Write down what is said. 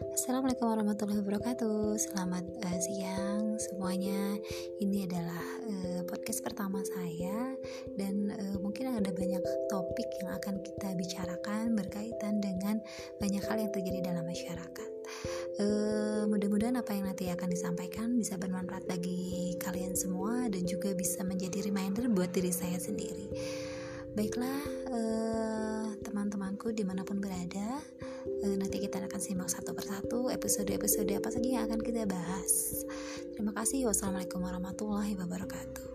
Assalamualaikum warahmatullahi wabarakatuh. Selamat uh, siang semuanya. Ini adalah uh, podcast pertama saya dan uh, mungkin ada banyak topik yang akan kita bicarakan berkaitan dengan banyak hal yang terjadi dalam masyarakat. Uh, mudah-mudahan apa yang nanti akan disampaikan bisa bermanfaat bagi kalian semua dan juga bisa menjadi reminder buat diri saya sendiri. Baiklah, uh, teman-temanku di mana pun berada Eh, nanti kita akan simak satu persatu episode-episode apa saja yang akan kita bahas. Terima kasih. Wassalamualaikum warahmatullahi wabarakatuh.